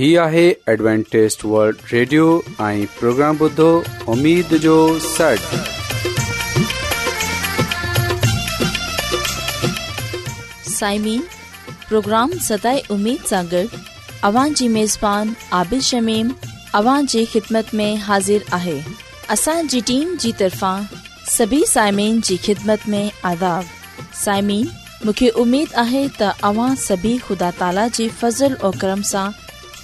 هي آهي ॲಡ್وانٽيست world radio ۽ programme بدو اميد جو سٽ سائمين پروگرام ستاي اميد سان گڏ اوان جي ميزبان عابد شميم اوان جي خدمت ۾ حاضر آهي اسان جي ٽيم جي طرفان سڀي سائمين جي خدمت ۾ آداب سائمين مونکي اميد آهي ته اوان سڀي خدا تالا جي فضل ۽ کرم سان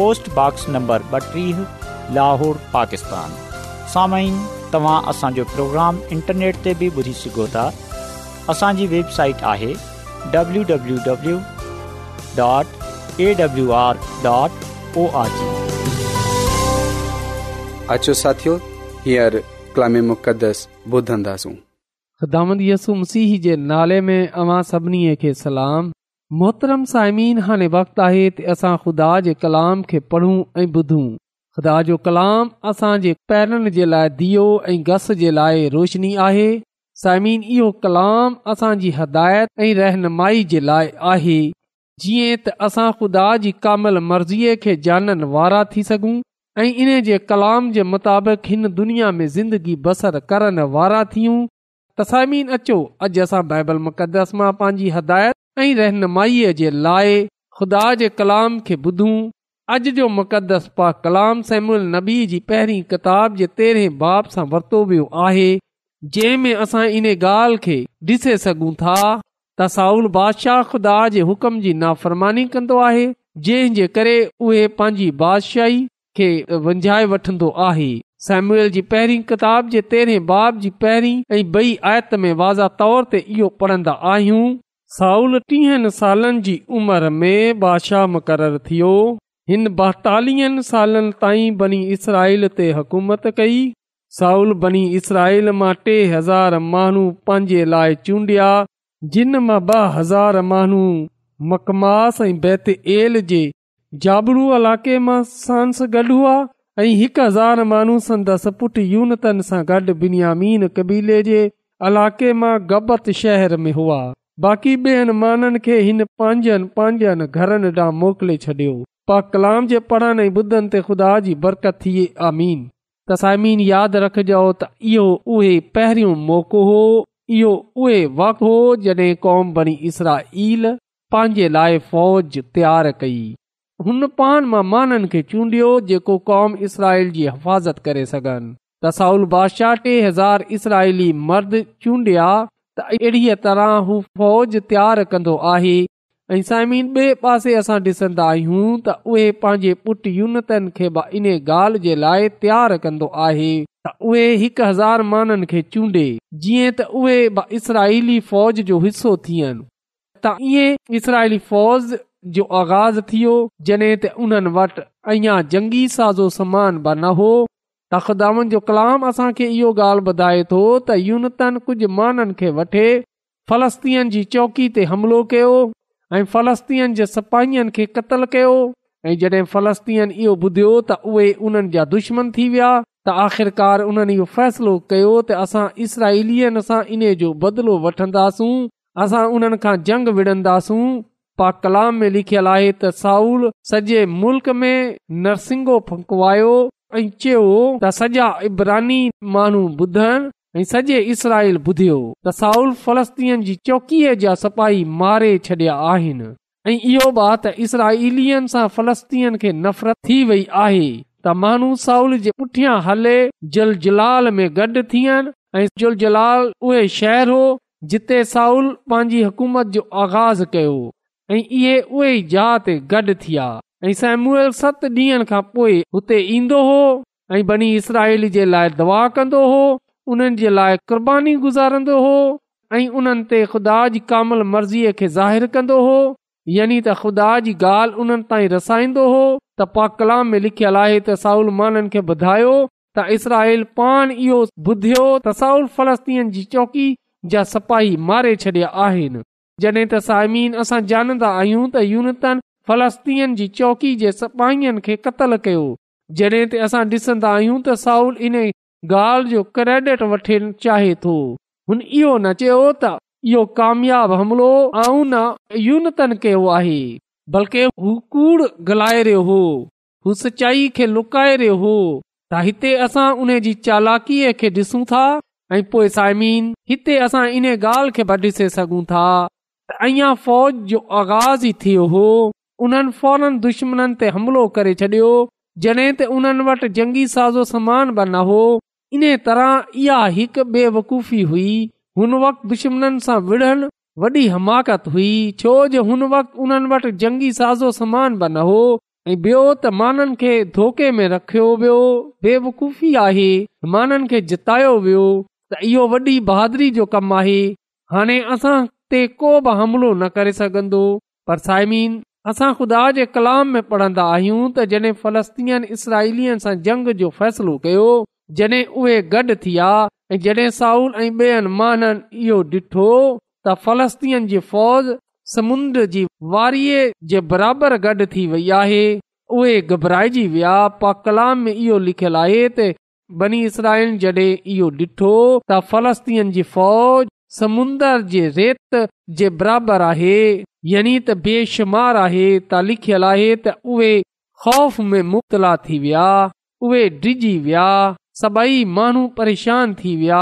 पोसोक्सट लाहौर पाकिस्तान तव्हां असांजो प्रोग्राम इंटरनेट ते बि ॿुधी सघो था असांजी वेबसाइट आहे मोहतरम साइमिन हाणे वक़्तु आहे त असां ख़ुदा जे कलाम खे पढ़ूं ऐं ॿुधूं ख़ुदा जो कलाम असां जे पैरनि जे लाइ दीयो ऐं घस जे लाइ रोशिनी आहे साइमिन इहो कलाम असांजी हिदायत ऐं रहनुमाई जे लाइ आहे जीअं त असां ख़ुदा जी कामल मर्ज़ीअ खे जाननि वारा थी सघूं ऐं इन जे कलाम जे मुताबिक़ हिन दुनिया में ज़िंदगी बसर करण वारा थियूं त अचो अॼु असां बाइबल मुक़दस मां पंहिंजी हिदायत ऐं रहनुमाईअ जे लाइ ख़ुदा जे कलाम खे ॿुधूं अॼु जो मुक़दस पा कलाम सेम्यल नबी जी पहिरीं किताब जे तेरहें बाब सां वरितो वियो आहे जंहिं में असां इन ॻाल्हि खे ॾिसे सघूं था त साउल बादशाह खुदा जे हुकम जी नाफ़रमानी कंदो आहे जंहिं करे उहे पंहिंजी बादशाही खे वंझाए वठंदो आहे सेम्यूल जी पहिरीं किताब जे तेरहें बाब जी पहिरीं ऐं बई आयत में वाज़ा तौर ते इहो पढ़ंदा आहियूं साउल टीहनि सालनि जी उमिरि में बादशाह मुक़ररु थियो हिन ॿाएतालीहनि सालनि ताईं बनी इसराइल ते हुकूमत कई साउल बनी इसराईल मां टे हज़ार माण्हू पंहिंजे लाइ चूंडिया जिन मां ॿ हज़ार माण्हू मकमास ऐं एल जे जाबरू इलाइक़े मां सांस गॾु हुआ ऐं हिकु हज़ार माण्हू संदसि पुट यूनतन सां गॾु बिन्यामीन कबीले जे इलाइक़े मां गबत शहर में हुआ बाक़ी ॿियनि माननि खे हिन पंहिंजनि पंहिंजनि घरनि ॾांहुं मोकिले छॾियो पा कलाम जे पढ़ण ॿुधनि ते ख़ुदा जी बरकत थिए आमीन तसामीन यादि रखजो त इहो उहे पहिरियों मौक़ो हो इहो उहे वक़्तु हो जॾहिं क़ौम बणी इसरा ईल पंहिंजे लाइ फ़ौज तयारु कई हुन पान माननि खे चूंडियो जेको क़ौम इसराइल जी हिफ़ाज़त करे सघनि बादशाह टे हज़ार इसराइली मर्द चूंडिया त अहिड़ीअ तरह हू फ़ौज तयारु कंदो आहे ऐं साइमीन ॿिए पासे असां ॾिसंदा आहियूं त उहे पंहिंजे पुट यूनतन खे इन ॻाल्हि जे लाइ तयारु कंदो आहे त उहे हिकु हज़ार माण्हुनि खे चूंडे जीअं त उहे फ़ौज जो हिसो थियनि त ईअं इसराईली फ़ौज जो आगाज़ थियो जॾहिं त उन्हनि वटि अञा जंगी साज़ो समान बि न हो तख़दामनि जो कलाम असांखे इहो ॻाल्हि ॿुधाए थो त यूनतन कुझु माननि खे वठे फ़लस्तीन जी चौकी ते हमिलो कयो ऐं फलस्तीअनि जे सपाहियनि खे क़तलु कयो ऐं जॾहिं फलस्तीअ इहो ॿुधियो त उहे उन्हनि जा दुश्मन थी विया त आख़िरकार उन्हनि इहो फ़ैसिलो कयो त असां इसराइलियन सां इन जो बदिलो वठंदासूं असां उन्हनि खां जंग विढ़ंदासूं पा कलाम में लिखियलु आहे त साऊल सॼे मुल्क़ में नरसिंगो फंकवायो ऐं चयो त सॼा इब्रानी माण्हू ॿुधनि ऐ सॼे इसराईल ॿुधियो त साउल फलस्तीन जी चौकीअ जा सपाही मारे छॾिया आहिनि ऐं इहो बि त इसराईली फलस्तीन खे नफ़रत थी वई आहे त माण्हू साउल जे पुठियां हले जलाल में गॾ थियनि जल जलाल उहे शहर हो जिते साउल पंहिंजी हुकूमत जो आगाज़ कयो ऐं इहे उहे जहा ते थिया ऐं साइमूअल सत ॾींहनि खां पोइ हुते ईंदो हो ऐं बनी इसराल जे लाइ दवा कंदो हो उन्हनि जे लाइ क़ुर्बानी गुज़ारंदो हो ऐं उन्हनि ते ख़ुदा जी कामल मर्ज़ीअ खे ज़ाहिरु कंदो हो यानी त ख़ुदा जी ॻाल्हि उन्हनि ताईं रसाईंदो हो त पा कलाम में लिखियलु आहे त साउल माननि खे ॿुधायो त इसराल पाण इहो ॿुधियो त साउल फ़लस्तीन जी चौकी जा सपाही मारे छॾिया आहिनि जॾहिं त साइमीन असां ॼाणंदा आहियूं त फलस्तीन जी चौकी जे सपाहियुनि खे क़तल कयो जॾहिं त असां ॾिसंदा आहियूं त साउल इन ॻाल्हि जो क्रेडिट चाहे थो हुन इहो न चयो त इहो कामयाबु हमिलो ऐं बल्कि गलाए रहियो होाई खे लुकाए रहियो हो त हिते असां उन जी चालाकीअ खे ॾिसूं था ऐं पोए साइमीन हिते असां इन ॻाल्हि खे सघूं था त अञा फौज जो आगाज़ ई थियो हो उन फोरन दुश्मन ते हमलो करे छॾियो जॾहिं त उन्हनि वटि जंगी साज़ो समान बि न हो इन तरह इहा हिकु बेवूफ़ी हुई हुन वक्त दुश्मत हुई छो जो बि न हो त माननि खे धोके में रखियो वियो बेवूफ़ी आहे माननि खे जितायो वियो त इहो वॾी बहादुरी जो कम आहे हाणे असां न करे सघंदो पर साइमीन असां ख़ुदा जे कलाम में पढ़न्दा आहियूं त जड॒ फलस्तीन इसराईलीअ सां जंग जो फ़ैसिलो कयो जड॒हिं उहे गॾु थी विया ऐं जॾहिं साउल ऐं ॿियनि महाननि इहो ॾिठो त फलस्तीन जी फ़ौज समुंद्र जी वारीअ जे बराबरि गॾु थी वई आहे उहे घबराइजी विया पा कलाम में इहो लिखियल आहे त बनी इसराइल जड॒हिं इहो ॾिठो त फलस्तीन फ़ौज समुंदर जे रेत जे बराबरि आहे यानी त बेशुमार आहे त लिखियल आहे त उहे ख़ौफ़ में मुबतला थी विया उहे डिजी विया सभई माण्हू परेशान थी विया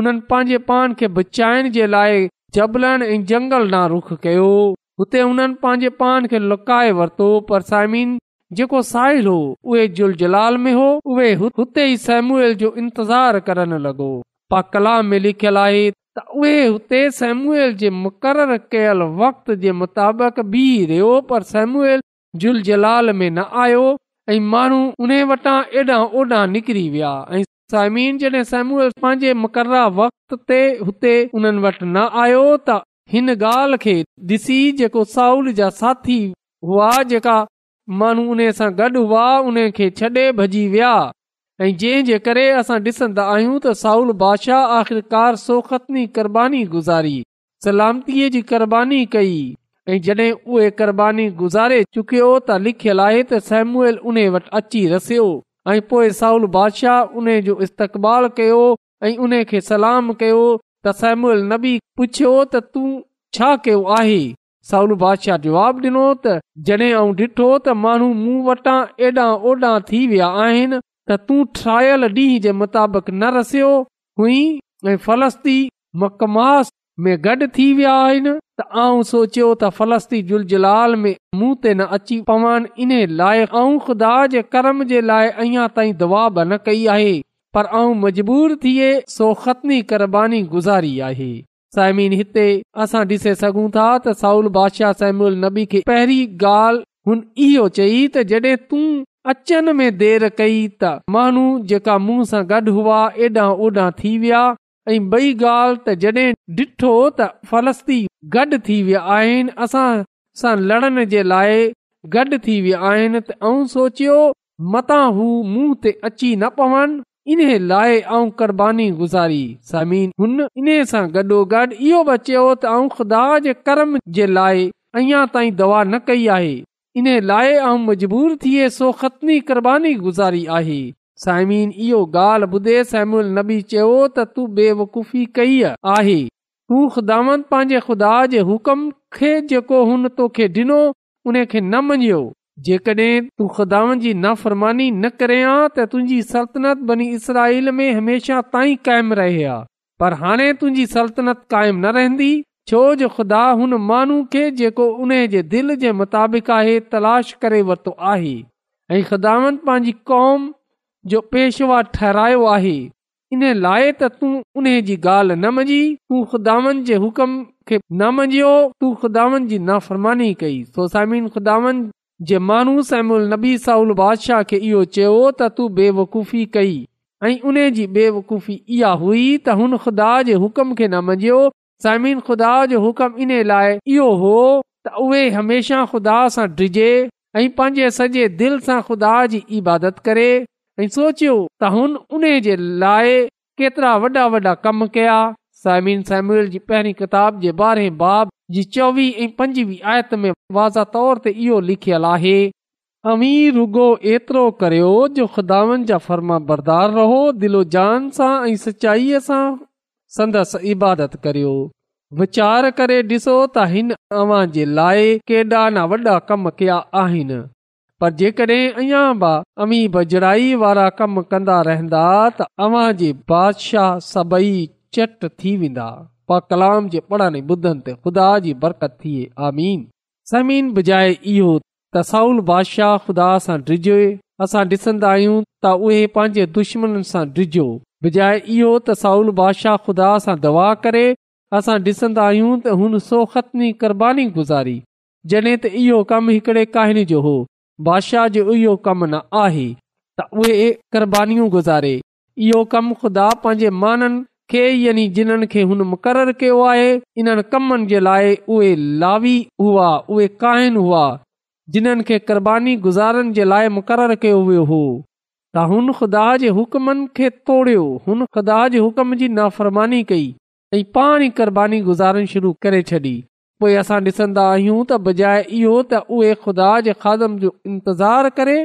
उन्हनि पंहिंजे पाण खे बचाइण जे लाइ जबलनि ऐं जंगल नां रुख कयो हुते उन्हनि पंहिंजे पाण खे लुकाए वरितो पर साइमिन जेको साहिल हो उहे उहेलाल में हो उहे हुते ई सेम जो इंतज़ार करण लॻो पा कला में लिखल आहे त उहेते सेमूल जे मुक़ररु कयल वक़्त जे मुताबिक़ बीह रहियो पर जुल जलाल में न आयो ऐं माण्हू उन वटां एॾा ओॾां निकिरी विया ऐं साइमीन जॾहिं सेमूल पंहिंजे वक़्त ते हुते उन्हनि वटि न आयो त हिन ॻाल्हि खे ॾिसी जेको साउल जा साथी हुआ जेका माण्हू उन सां गॾु हुआ उन खे छॾे भॼी विया ऐं जंहिं जे करे असां ॾिसन्दा आहियूं त साउल बादशाह आख़िरकार सोखतनी क़रबानी गुज़ारी सलामतीअ जी क़बानी कई ऐं जॾहिं उहे क़रबानी गुज़ारे चुकियो त लिखियलु आहे त सेमूअल उन वटि अची रसियो ऐं पोइ साउल बादशाह उन जो इस्तेक़ कयो ऐं उन सलाम कयो त नबी पुछियो त तूं छा कयो आहे साउल बादशाह जवाब ॾिनो त जॾहिं ऐं ॾिठो त माण्हू मूं वटां थी विया आहिनि त तू ट्रायल ॾींहुं जे मुताबिक़ न रसियो हुई ऐं फलस्ती मकमास में थी त आऊं सोचियो त फलस्ती झुलाल में मुंहं ते न अची इन लाइ अञा ताईं दवाब न कई आहे पर आऊं मजबूर थिए सो ख़तनी गुज़ारी आहे साइमिन हिते असां ॾिसी सघूं था त साउल बादशाह सेम्यबी खे पहिरीं ॻाल्हि हुन इहो चई तूं अचनि में देर कई त माण्हू जेका मुंहं सां गॾु हुआ एड़ा ओॾां थी विया ऐं बई ॻाल्हि त जॾहिं ॾिठो त फ़लस्ती गॾु थी विया आहिनि असां सां लड़नि जे लाइ त ऐं सोचियो मता हू मुंह ते अची न पवनि इन लाइ ऐं क़ुरबानी गुज़ारी समीन हुन इन सां गॾोगॾु इहो बचियो तुदा जे कर्म जे लाइ अञा ताईं दवा न कई आहे इन लाइ ऐं मजबूर थिए सो ख़तनी क़ुर्बानी गुज़ारी आहे साइमीन इहो ॻाल्हि ॿुधे समूल नबी चयो त तूं बेवकूफ़ी कई आहे तूं ख़ुदान पंहिंजे ख़ुदा जे हुकम खे जेको हुन तोखे ॾिनो उन खे न मञियो जेकॾहिं तूं ख़ुदावन जी नाफ़रमानी न करियां त तुंहिंजी सल्तनत बनी इसराईल में हमेशह ताईं क़ाइमु रहे आ पर हाणे तुंहिंजी सल्तनत क़ाइमु न रहंदी छो जो ख़ुदा हुन माण्हू खे जेको उन जे दिलि जे मुताबिक़ आहे तलाश करे वरितो आहे ऐं ख़ुदावन पंहिंजी कौम जो पेशवा ठहिरायो आहे इन लाइ त तू उन जी ॻाल्हि न मञी तू ख़ुदावन जे हुकम खे न मञियो तूं ख़ुदावन जी नाफ़रमानी कई सोसामिन ख़ुदावन जे माण्हू नबी साउल बादशाह खे इहो चयो त तू बेवकूफ़ी कई ऐं उन जी बेवकूफ़ी इहा हुई त हुन ख़ुदा जे हुकम खे न मञियो साइमिन ख़ुदा जो हुकम इन लाए इहो हो त उहे खुदा सां डिजे ऐं पंहिंजे सॼे दिल सां खुदा जी इबादत करे सोचियो वॾा कम कया साइमिन बार जी चोवीह ऐं पंजवीह आयत में वाज़ा तौर ते इहो लिखल आहे अमीर रुगो ऐतिरो करियो जो जा फर्मा बरदार रहो दिलो जान सां ऐं सचाईअ सां संदसि इबादत करियो वीचार करे ॾिसो त हिन अव्हां जे लाइ केॾा न वॾा कम कया आहिनि पर जेकॾहिं अञा बि अमीब जड़ाई वारा कम कंदा रहंदा त अव्हां जे बादशाह सभेई चट थी वेंदा पा कलाम जे पढ़ण ॿुधनि ते ख़ुदा जी बरकत थिए आमीन समीन बजाए इहो त साउल बादशाह ख़ुदा सां डिॼोए असां ॾिसन्दा आहियूं त उहे पंहिंजे दुश्मन सां डिजो बिजाए इहो त साउल बादशाह ख़ुदा सां दवा करे असां ॾिसंदा आहियूं त हुन सो ख़तनी गुज़ारी जॾहिं त इहो कमु हिकिड़े क़हिनी जो हो बादशाह जो इहो कमु न आहे त उहे क़रबानीूं गुज़ारे इहो कमु ख़ुदा पंहिंजे माननि खे यानी जिन्हनि खे हुन मुक़ररु कयो आहे इन्हनि कमनि जे लाइ उहे लावी हुआ उहे क़हिन हुआ जिन्हनि खे क़बानी गुज़ारण जे लाइ मुक़ररु कयो वियो हो त हुन ख़ुदा जे हुकमनि खे तोड़ियो हुन ख़ुदा जे हुकम जी नाफ़रमानी कई ऐं पाण ई क़ुर्बानी गुज़ारण शुरू करे छॾी पोइ असां ॾिसंदा आहियूं त बजाए इहो त उहे ख़ुदा जे खादम जो इंतज़ार करे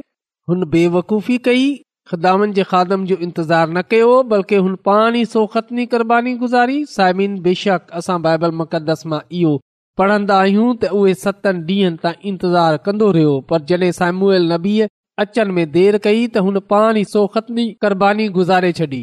हुन बेवखूफ़ी कई ख़ुदावनि जे खादम जो इंतज़ार न कयो बल्कि हुन पाण ई सोखतनी क़ुर्बानी गुज़ारी साइमिन बेशक असां बाइबल मुक़दस मां इहो पढ़ंदा आहियूं त उहे सतनि ॾींहनि ताईं इंतज़ारु कंदो रहियो पर जॾहिं सामूअल नबीअ अचण में देर कई त हुन पाण ई सोखतनी क़ुर्बानी गुज़ारे छॾी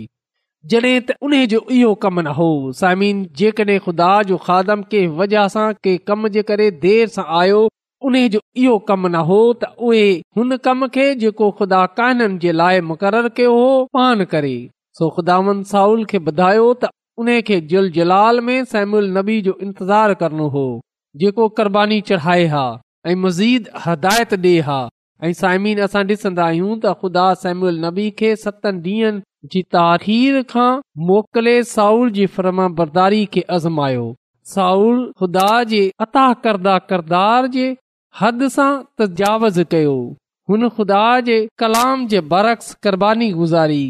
जॾहिं त उन जो इहो कम न हो साइम जेकॾहिं खुदा जो खादम वजह सां कंहिं कम जे करे देर सां आयो उन जो इहो कम न हो त उहे हुन कम खे जेको खुदा कहननि जे लाइ मुक़ररु कयो हो पान करे सो सोखदावन साउल खे ॿुधायो त उन खे जल जलाल में सैमुल नबी जो इंतज़ारु करणो हो जेको क़ुर्बानी चढ़ाए हा ऐं मज़ीद हदायत डे॒ हा ऐं साइमिन असां डि॒सन्दा आहियूं त ख़ुदा सहम नबी खे सत मोकिले साउल जी आज़मायो साउल खुदा जे अता करदा करदार जे हद सां कयो हुन ख़ुदा जे कलाम जे बरक्स क़ुरबानीबानी गुज़ारी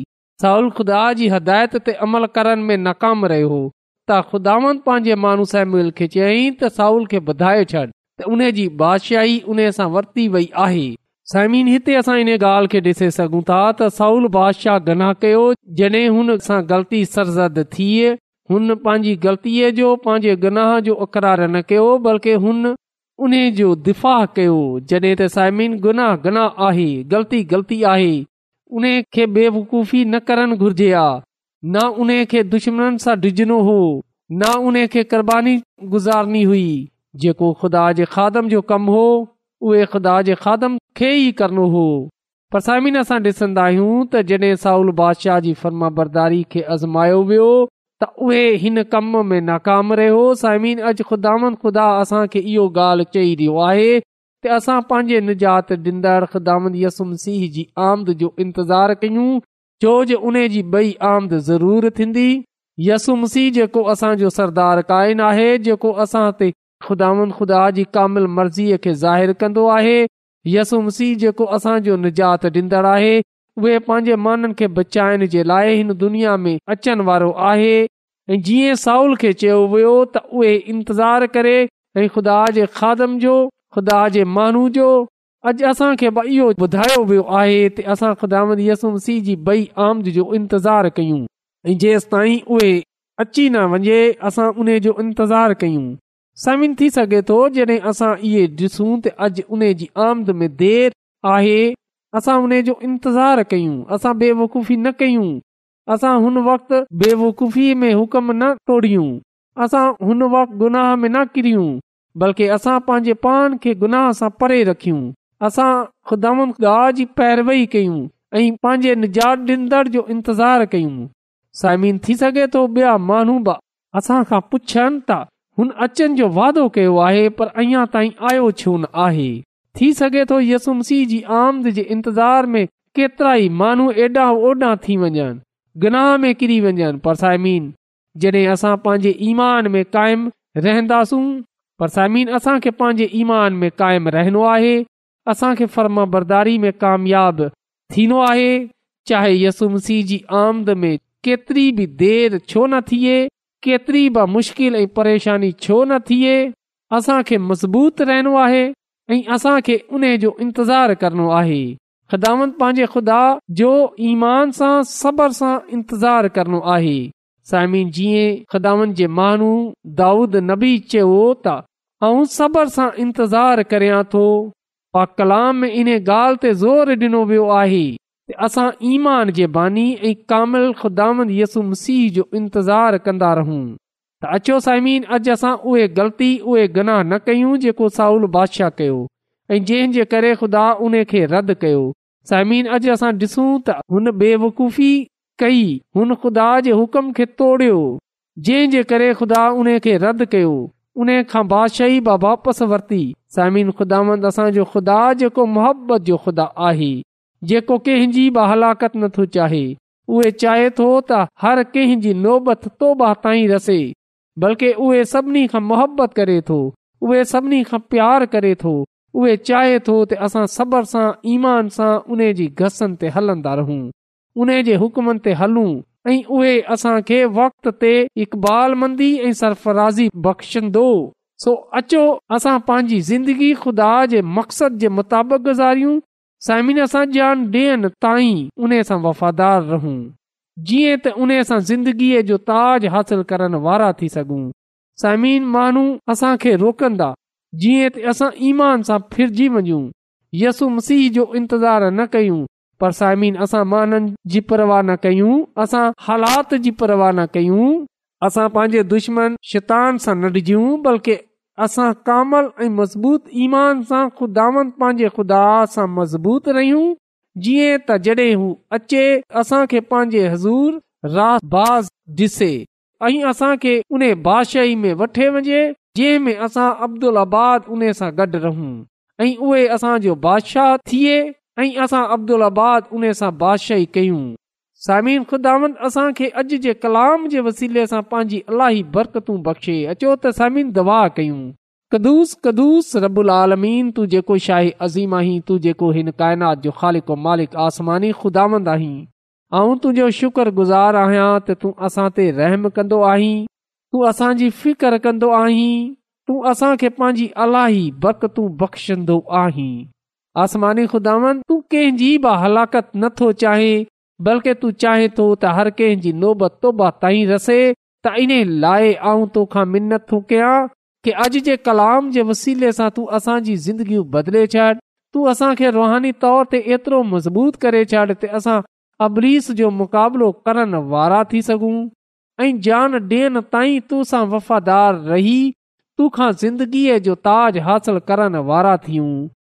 साउल खुदा जी हदायत ते अमल करण में नाकाम रहियो हो त ख़ुदान पंहिंजे माण्हू सहमल खे चयाईं त साउल खे बधाए छॾ त उन जी बादशाही उन सां वर्ती वई आहे साइमिन हिते असां इन ॻाल्हि खे ॾिसे सघूं था त साउल बादशाह गना कयो जॾहिं हुन सां ग़लती सरज़द थिए हुन पंहिंजी ग़लतीअ जो पंहिंजे गनाह जो अकरार न कयो बल्कि हुन उन जो दिफ़ा कयो जॾहिं त साइमिन गुनाह गनाह आहे ग़लती ग़लती आहे उन खे बेवकूफ़ी न करणु घुर्जे आ न उन खे दुश्मन सां डिझनो हो न उन खे क़बानी गुज़ारणी हुई जेको खुदा जे खादम जो कमु हो उहे ख़ुदा जे खादम खे ई करणो हो पर साइमिन असां ॾिसंदा आहियूं त जॾहिं साउल बादशाह जी फर्मा बरदारी खे आज़मायो वियो त उहे हिन कम में नाकाम रहियो साइमिन अॼु ख़ुदा ख़ुदा असांखे इहो ॻाल्हि चई रहियो आहे त असां पंहिंजे निजात ॾींदड़ ख़ुदामन यसुम सिंह जी आमद जो इंतज़ारु कयूं छो जो उन जी ॿई आमद ज़रूर थींदी यसुम सिंह जेको असांजो सरदार क़ाइनु आहे जेको असां ते ख़ुदांद ख़ुदा जी कामिल मर्ज़ीअ खे ज़ाहिरु कंदो आहे यसूम सीह जेको असांजो निजात ॾींदड़ु आहे उहे पंहिंजे माननि खे बचाइण जे लाइ हिन दुनिया में अचण वारो आहे ऐं जीअं साउल खे चयो वियो त उहे इंतज़ारु करे ऐं ख़ुदा जे खादम जो ख़ुदा जे माण्हू जो अॼु असांखे बि इहो ॿुधायो वियो आहे त असां ख़ुदा में यसूम सीह जी बई आमद जो इंतज़ारु कयूं ऐं जेसि ताईं उहे अची न वञे असां उन जो इंतज़ारु कयूं समीन थी सघे थो जॾहिं असां इहे ॾिसूं त अॼु उन जी आमदन में देरि आहे असां उन जो इंतज़ारु कयूं असां बेवकूफ़ी न कयूं असां हुन वक़्ति बेवखूफ़ीअ में हुकम न तोड़ियूं असां हुन वक़्तु गुनाह में न किरियूं बल्कि असां पंहिंजे पान खे गुनाह सां परे रखियूं असां ख़ुदाम जी पैरवई कयूं ऐं पंहिंजे निजात ॾींदड़ जो इंतज़ारु कयूं समिन थी सघे थो माण्हू बि असां खां हुन अचनि जो वादो कयो आहे पर अञा ताईं आयो छो न आहे थी सघे थो यसुम सीह जी आमद जे इंतज़ार में केतिरा ई माण्हू एॾा ओॾा थी वञनि गनाह में किरी वञनि परसाइमीन जॾहिं असां पंहिंजे ईमान में काइमु रहंदासूं परसाइमीन असांखे पंहिंजे ईमान में क़ाइमु रहंदो आहे असांखे फर्मा बरदारी में कामयाब थींदो आहे चाहे यसुम सीह जी आमद में केतिरी बि देरि छो न थिए केतिरी बि मुश्किल ऐं परेशानी छो न थिए असांखे मज़बूत रहणो आहे ऐं असांखे उन जो इंतज़ारु करणो आहे ख़दामन पंहिंजे ख़ुदा जो ईमान सां सबर सां इंतज़ारु करणो आहे साइमिन जीअं ख़दामन जे माण्हू दाऊद नबी चयो त आउं सबर सां इंतज़ारु करियां थो पा कलाम इन ॻाल्हि ते ज़ोर ॾिनो वियो आहे असां ईमान जे बानी ऐं कामिल यसु मसीह जो इंतज़ार कंदा रहूं त अचो साइमन अॼु असां उहे ग़लती उहे गनाह न कयूं जेको साउल बादशाह कयो ऐं जंहिंजे करे ख़ुदा उन खे रदि कयो साइम अॼु असां ॾिसूं त हुन बेवूफ़ी कई हुन ख़ुदा जे हुकुम खे तोड़ियो जंहिंजे करे ख़ुदा उन खे रद्द कयो उन खां बादशाही बि वापसि वरती साइम ख़ुदांद असांजो ख़ुदा जेको मुहबत जो ख़ुदा आहे जेको कंहिंजी बि हलाकत नथो चाहे उहे चाहे थो त हर कंहिंजी नोबत तोबा ताईं रसे बल्कि उहे सभिनी खां मुहबत करे थो उहे सभिनी खां प्यार करे थो उहे चाहे थो त असां सबर सां ईमान सां उने जी घसनि ते हलंदा रहूं उन जे हुकमनि ते हलूं ऐं उहे असां वक़्त ते इक़बाल मंदी ऐं सरफराज़ी बख़्शंदो सो अचो असां पंहिंजी ज़िंदगी खुदा जे मक़सद जे मुताबिक़ गुज़ारियूं जान सायमिनाई उन सां वफ़ादार रहूं जीअं त उन सां ज़िंदगीअ जो ताज हासिल करण वारा थी सघूं साइमिन माण्हू असां खे रोकंदा जीअं त असां ईमान सां फिरिजी वञू यसु मसीह जो इंतज़ार न कयूं पर साइमिन असां माननि जी परवाह न कयूं असां हालात जी परवाह न कयूं असां पंहिंजे दुश्मन शितान सां न डिजऊं बल्कि असां कामल ऐं मज़बूत ईमान सां ख़ुदावन पंहिंजे ख़ुदा सां मज़बूत रहियूं जीअं त जॾहिं हू अचे असां खे पंहिंजे हज़ूर रा बास ॾिसे ऐं असां उन बादशाही में वठे वञे जंहिं में असां अब्दुल आबाद उन सां गॾु रहूं ऐं उहे असांजो बादशाह थिए ऐं असां अब्दुल आबाद उन सां बादशाही कयूं सामीन खुदावंद असांखे अॼु जे कलाम जे वसीले सां पंहिंजी अलाही बरकतूं बख़्शे अचो त सामिन दवा कयूं कदुस कदुस रबुल आलमीन तूं जेको शाही अज़ीम आहीं तू जेको हिन काइनात जो ख़ालिक़ आसमानी खुदांद आहीं तुंहिंजो शुक्रगुज़ार आहियां त तूं असां ते रहम कंदो आहीं तू असांजी फिकर कंदो आहीं तूं असांखे पंहिंजी अलाही बरकतूं बख़्शंदो आहीं आसमानी खुदावंद तूं कंहिंजी बि हलाकत नथो चाहे बल्कि तूं चाहे थो त हर कंहिंजी नोबत तोबत ताईं रसे त इन लाइ आऊं तोखां मिनत थो कयां की अॼु जे कलाम जे वसीले सां तू असांजी ज़िंदगियूं बदिले छॾ तूं असांखे रुहानी तौर ते एतिरो मज़बूत करे छॾ ते असां अब्रीस जो मुक़ाबिलो करण वारा थी सघूं ऐं जान ॾियण ताईं तुसां वफ़ादार रही तोखा ज़िंदगीअ जो ताज हासिलु करण वारा थियूं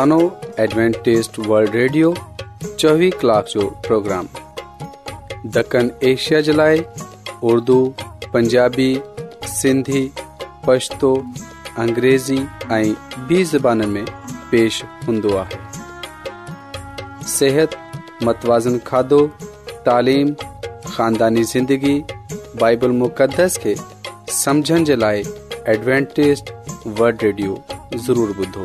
روزانو ایڈوینٹیسٹ ولڈ ریڈیا چوبی کلاک جو پروگرام دکن ایشیا جلائے اردو پنجابی سندھی پشتو اگریزی بی زبان میں پیش ہوں صحت متوازن کھادو تعلیم خاندانی زندگی بائبل مقدس کے سمجھن جلائے ایڈوینٹیسٹ ورلڈ ریڈیو ضرور بدھو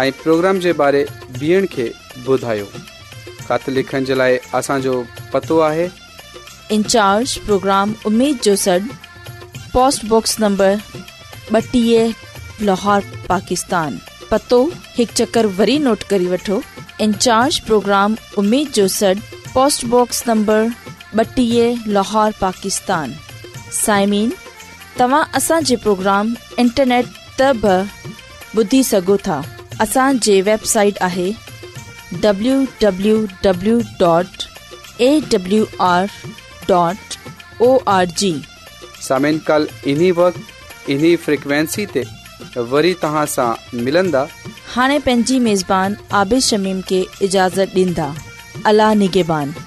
इन प्रोग्राम लाहौर पाकिस्तान पतो हिकु चकर प्रोग्राम साइमिन तव्हांजे प्रोग्राम इंटरनेट त ॿुधी सघो था असांजे वेबसाइट आहे वरी हाणे पंहिंजी عابد आबिशमीम खे اجازت ॾींदा अला نگہبان